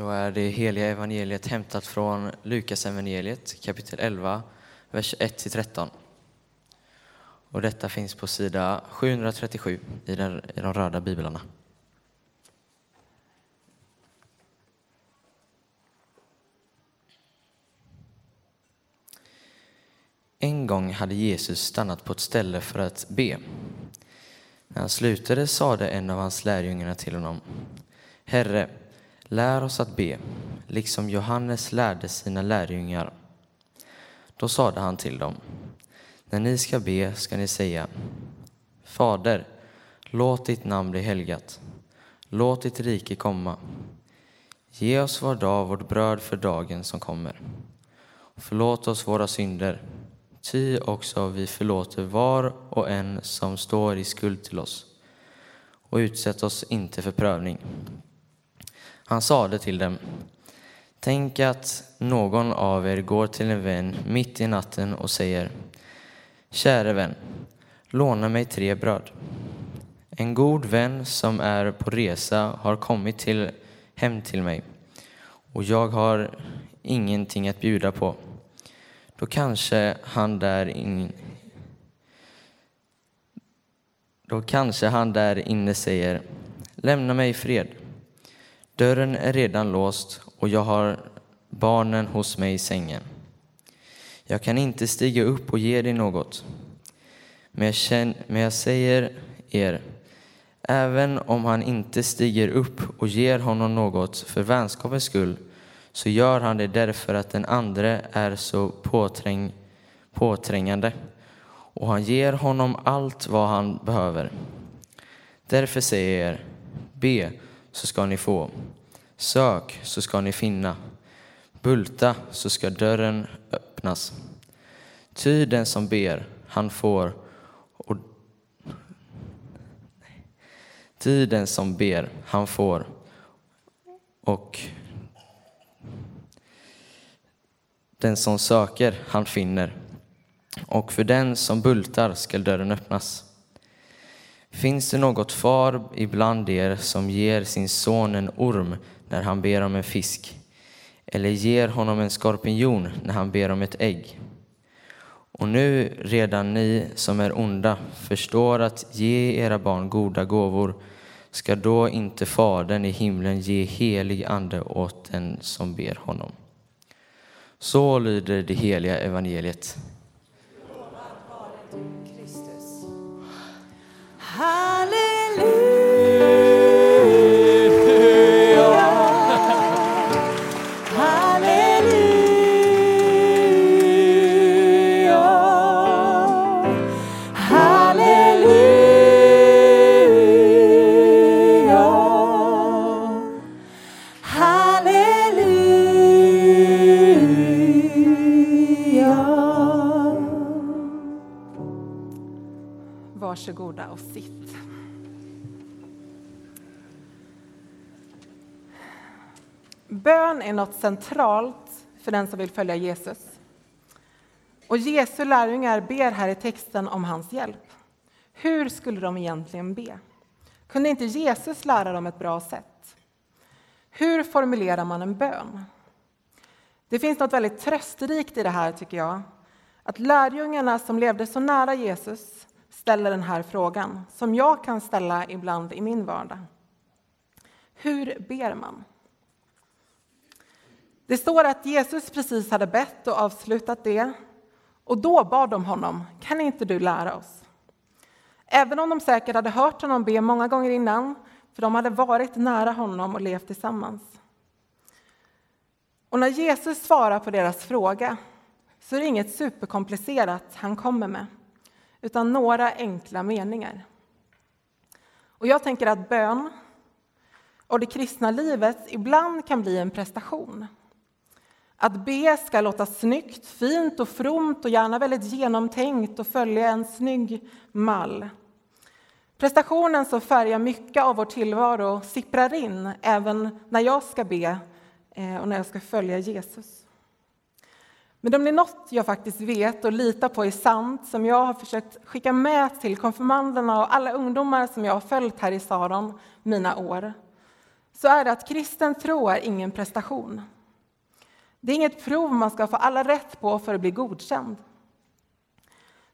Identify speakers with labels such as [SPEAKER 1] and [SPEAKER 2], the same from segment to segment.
[SPEAKER 1] Då är det heliga evangeliet hämtat från Lukas evangeliet kapitel 11, vers 1-13. Och detta finns på sida 737 i, den, i de röda biblarna. En gång hade Jesus stannat på ett ställe för att be. När han slutade sade en av hans lärjungar till honom Herre, lär oss att be, liksom Johannes lärde sina lärjungar. Då sade han till dem När ni ska be ska ni säga Fader, låt ditt namn bli helgat. Låt ditt rike komma. Ge oss var dag vårt bröd för dagen som kommer. Förlåt oss våra synder Ty också vi förlåter var och en som står i skuld till oss och utsätt oss inte för prövning. Han sade till dem Tänk att någon av er går till en vän mitt i natten och säger Käre vän, låna mig tre bröd. En god vän som är på resa har kommit till, hem till mig och jag har ingenting att bjuda på. Då kanske han där in, då kanske han där inne säger Lämna mig i fred. Dörren är redan låst och jag har barnen hos mig i sängen. Jag kan inte stiga upp och ge dig något. Men jag, känner, men jag säger er, även om han inte stiger upp och ger honom något för vänskapens skull så gör han det därför att den andre är så påträng, påträngande och han ger honom allt vad han behöver. Därför säger jag er, be så ska ni få, sök så ska ni finna, bulta så ska dörren öppnas. Ty den som ber, han får och Ty den som ber, han får och Den som söker, han finner, och för den som bultar skall dörren öppnas. Finns det något far ibland er som ger sin son en orm när han ber om en fisk, eller ger honom en skorpion när han ber om ett ägg? Och nu redan ni som är onda förstår att ge era barn goda gåvor, ska då inte Fadern i himlen ge helig ande åt den som ber honom? Så lyder det heliga evangeliet. Hallelujah.
[SPEAKER 2] Varsågoda och sitt. Bön är något centralt för den som vill följa Jesus. Och Jesu lärjungar ber här i texten om hans hjälp. Hur skulle de egentligen be? Kunde inte Jesus lära dem ett bra sätt? Hur formulerar man en bön? Det finns något väldigt trösterikt i det här, tycker jag. Att lärjungarna som levde så nära Jesus ställer den här frågan, som jag kan ställa ibland i min vardag. Hur ber man? Det står att Jesus precis hade bett och avslutat det, och då bad de honom, kan inte du lära oss? Även om de säkert hade hört honom be många gånger innan, för de hade varit nära honom och levt tillsammans. Och när Jesus svarar på deras fråga så är det inget superkomplicerat han kommer med utan några enkla meningar. Och jag tänker att bön och det kristna livet ibland kan bli en prestation. Att be ska låta snyggt, fint och fromt och gärna väldigt genomtänkt och följa en snygg mall. Prestationen som färgar mycket av vår tillvaro sipprar in även när jag ska be eh, och när jag ska följa Jesus. Men om det är något jag faktiskt vet och litar på är sant, som jag har försökt skicka med till konfirmanderna och alla ungdomar som jag har följt här i Saron mina år, så är det att kristen tro är ingen prestation. Det är inget prov man ska få alla rätt på för att bli godkänd.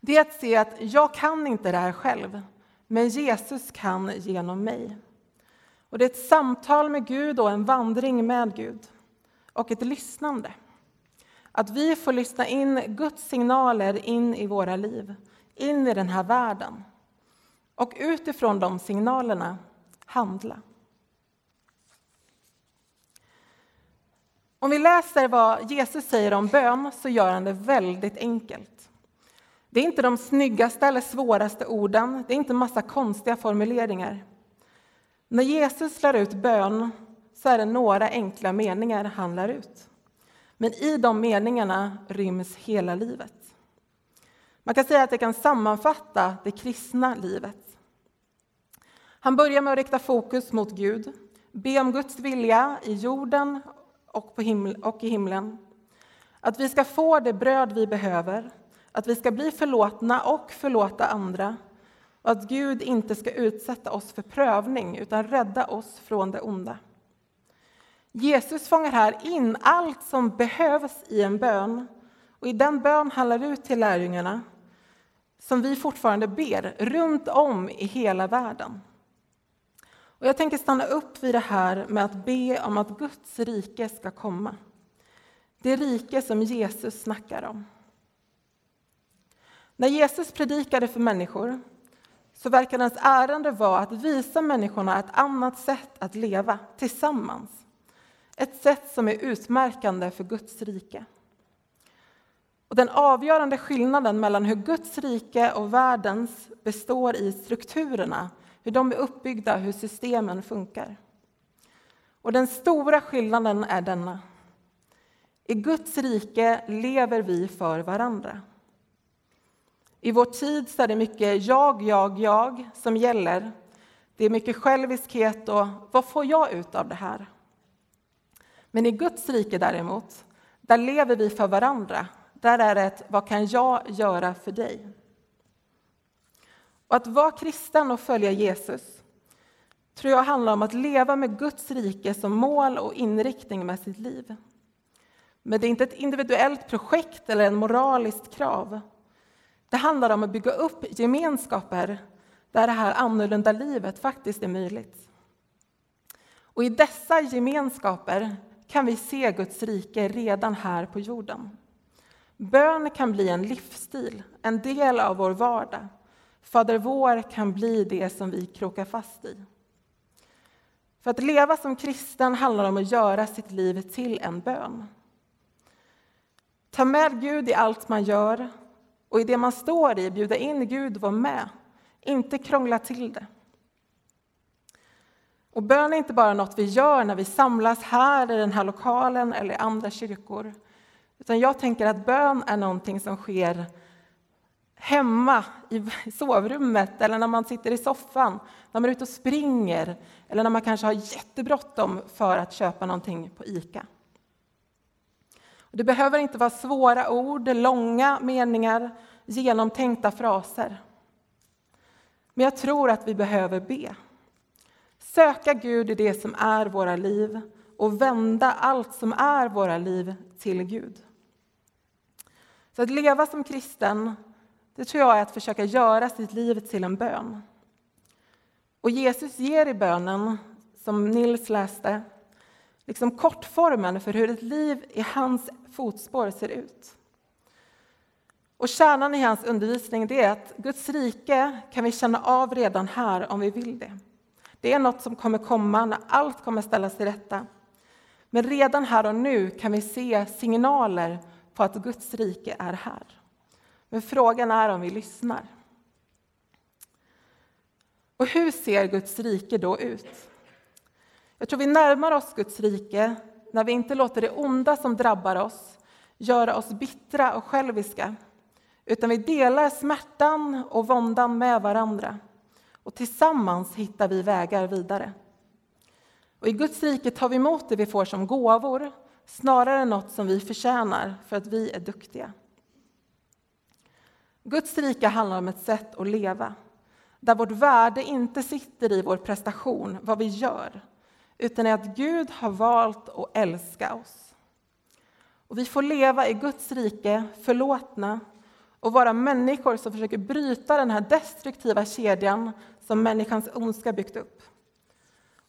[SPEAKER 2] Det är att se att jag kan inte det här själv, men Jesus kan genom mig. Och det är ett samtal med Gud och en vandring med Gud och ett lyssnande. Att vi får lyssna in Guds signaler in i våra liv, in i den här världen. Och utifrån de signalerna handla. Om vi läser vad Jesus säger om bön så gör han det väldigt enkelt. Det är inte de snyggaste eller svåraste orden, det är inte massa konstiga formuleringar. När Jesus lär ut bön så är det några enkla meningar han lär ut. Men i de meningarna ryms hela livet. Man kan säga att det kan sammanfatta det kristna livet. Han börjar med att rikta fokus mot Gud, be om Guds vilja i jorden och, på himl och i himlen. Att vi ska få det bröd vi behöver, att vi ska bli förlåtna och förlåta andra och att Gud inte ska utsätta oss för prövning utan rädda oss från det onda. Jesus fångar här in allt som behövs i en bön och i den bön han lär ut till lärjungarna som vi fortfarande ber runt om i hela världen. Och jag tänker stanna upp vid det här med att be om att Guds rike ska komma. Det rike som Jesus snackar om. När Jesus predikade för människor så verkar hans ärende vara att visa människorna ett annat sätt att leva tillsammans. Ett sätt som är utmärkande för Guds rike. Och den avgörande skillnaden mellan hur Guds rike och världens består i strukturerna, hur de är uppbyggda, hur systemen funkar. Och den stora skillnaden är denna. I Guds rike lever vi för varandra. I vår tid så är det mycket jag, jag, jag som gäller. Det är mycket själviskhet och vad får jag ut av det här? Men i Guds rike däremot, där lever vi för varandra. Där är det ett vad kan jag göra för dig? Och att vara kristen och följa Jesus tror jag handlar om att leva med Guds rike som mål och inriktning med sitt liv. Men det är inte ett individuellt projekt eller en moraliskt krav. Det handlar om att bygga upp gemenskaper där det här annorlunda livet faktiskt är möjligt. Och i dessa gemenskaper kan vi se Guds rike redan här på jorden. Bön kan bli en livsstil, en del av vår vardag. Fader vår kan bli det som vi krokar fast i. För att leva som kristen handlar om att göra sitt liv till en bön. Ta med Gud i allt man gör och i det man står i bjuda in Gud att vara med, inte krångla till det. Och bön är inte bara något vi gör när vi samlas här i den här lokalen eller i andra kyrkor. Utan jag tänker att bön är någonting som sker hemma i sovrummet eller när man sitter i soffan, när man är ute och springer eller när man kanske har jättebråttom för att köpa någonting på Ica. Det behöver inte vara svåra ord, långa meningar, genomtänkta fraser. Men jag tror att vi behöver be. Söka Gud i det som är våra liv och vända allt som är våra liv till Gud. Så att leva som kristen, det tror jag är att försöka göra sitt liv till en bön. Och Jesus ger i bönen, som Nils läste, liksom kortformen för hur ett liv i hans fotspår ser ut. Och kärnan i hans undervisning är att Guds rike kan vi känna av redan här om vi vill det. Det är något som kommer komma när allt kommer ställas till rätta. Men redan här och nu kan vi se signaler på att Guds rike är här. Men frågan är om vi lyssnar. Och hur ser Guds rike då ut? Jag tror vi närmar oss Guds rike när vi inte låter det onda som drabbar oss göra oss bittra och själviska utan vi delar smärtan och våndan med varandra och tillsammans hittar vi vägar vidare. Och I Guds rike tar vi emot det vi får som gåvor snarare än något som vi förtjänar för att vi är duktiga. Guds rike handlar om ett sätt att leva där vårt värde inte sitter i vår prestation, vad vi gör, utan i att Gud har valt att älska oss. Och vi får leva i Guds rike, förlåtna och vara människor som försöker bryta den här destruktiva kedjan som människans ondska byggt upp.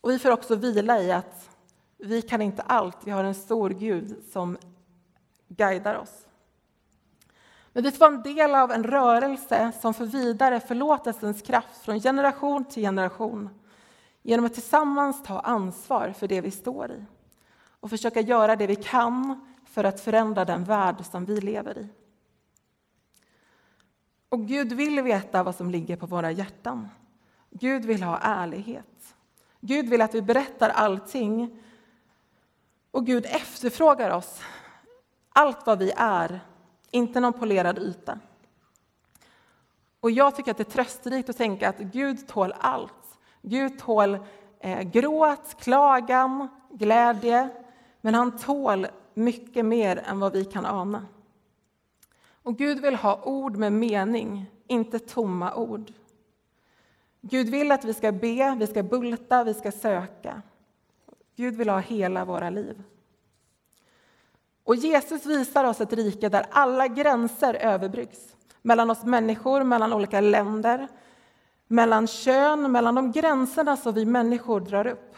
[SPEAKER 2] Och vi får också vila i att vi kan inte allt, vi har en stor Gud som guidar oss. Men vi får vara en del av en rörelse som för vidare förlåtelsens kraft från generation till generation genom att tillsammans ta ansvar för det vi står i och försöka göra det vi kan för att förändra den värld som vi lever i. Och Gud vill veta vad som ligger på våra hjärtan. Gud vill ha ärlighet. Gud vill att vi berättar allting. Och Gud efterfrågar oss, allt vad vi är, inte någon polerad yta. Och jag tycker att det är trösterikt att tänka att Gud tål allt. Gud tål eh, gråt, klagan, glädje, men han tål mycket mer än vad vi kan ana. Och Gud vill ha ord med mening, inte tomma ord. Gud vill att vi ska be, vi ska bulta, vi ska söka. Gud vill ha hela våra liv. Och Jesus visar oss ett rike där alla gränser överbryggs. Mellan oss människor, mellan olika länder, mellan kön, mellan de gränserna som vi människor drar upp.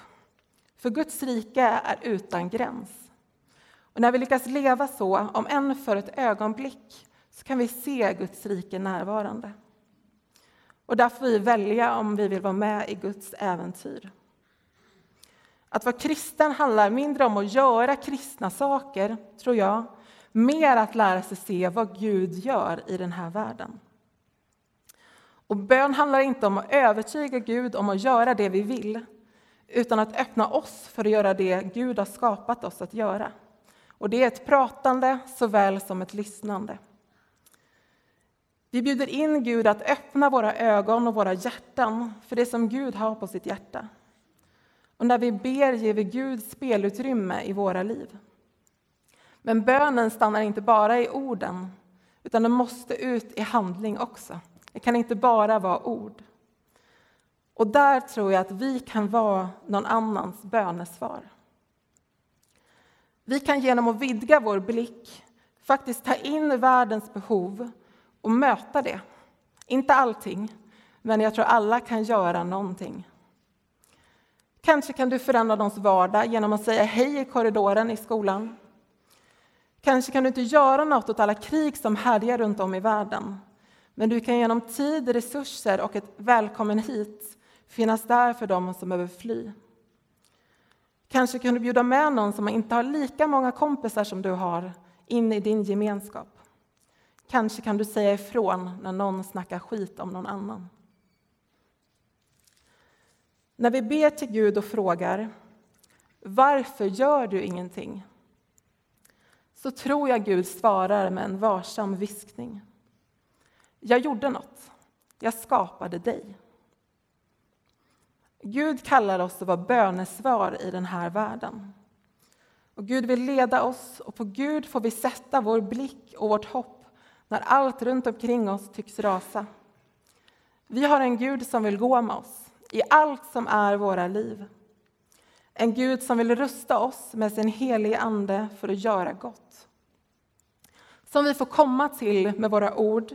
[SPEAKER 2] För Guds rike är utan gräns. Och när vi lyckas leva så, om än för ett ögonblick, så kan vi se Guds rike närvarande. Och där får vi välja om vi vill vara med i Guds äventyr. Att vara kristen handlar mindre om att göra kristna saker, tror jag, mer att lära sig se vad Gud gör i den här världen. Och bön handlar inte om att övertyga Gud om att göra det vi vill, utan att öppna oss för att göra det Gud har skapat oss att göra. Och det är ett pratande såväl som ett lyssnande. Vi bjuder in Gud att öppna våra ögon och våra hjärtan för det som Gud har på sitt hjärta. Och när vi ber ger vi Gud spelutrymme i våra liv. Men bönen stannar inte bara i orden, utan den måste ut i handling också. Det kan inte bara vara ord. Och där tror jag att vi kan vara någon annans bönesvar. Vi kan genom att vidga vår blick faktiskt ta in världens behov och möta det. Inte allting, men jag tror alla kan göra någonting. Kanske kan du förändra någons vardag genom att säga hej i korridoren i skolan. Kanske kan du inte göra något åt alla krig som härjar runt om i världen. Men du kan genom tid, resurser och ett välkommen hit finnas där för dem som behöver fly. Kanske kan du bjuda med någon som inte har lika många kompisar som du har in i din gemenskap. Kanske kan du säga ifrån när någon snackar skit om någon annan. När vi ber till Gud och frågar varför gör du ingenting? Så tror jag Gud svarar med en varsam viskning. Jag gjorde något. Jag skapade dig. Gud kallar oss att vara bönesvar i den här världen. Och Gud vill leda oss och på Gud får vi sätta vår blick och vårt hopp när allt runt omkring oss tycks rasa. Vi har en Gud som vill gå med oss i allt som är våra liv. En Gud som vill rusta oss med sin helige Ande för att göra gott. Som vi får komma till med våra ord,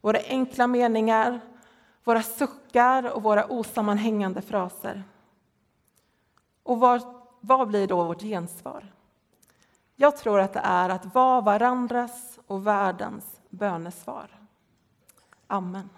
[SPEAKER 2] våra enkla meningar, våra suckar och våra osammanhängande fraser. Och vad, vad blir då vårt gensvar? Jag tror att det är att vara varandras och världens bönesvar. Amen.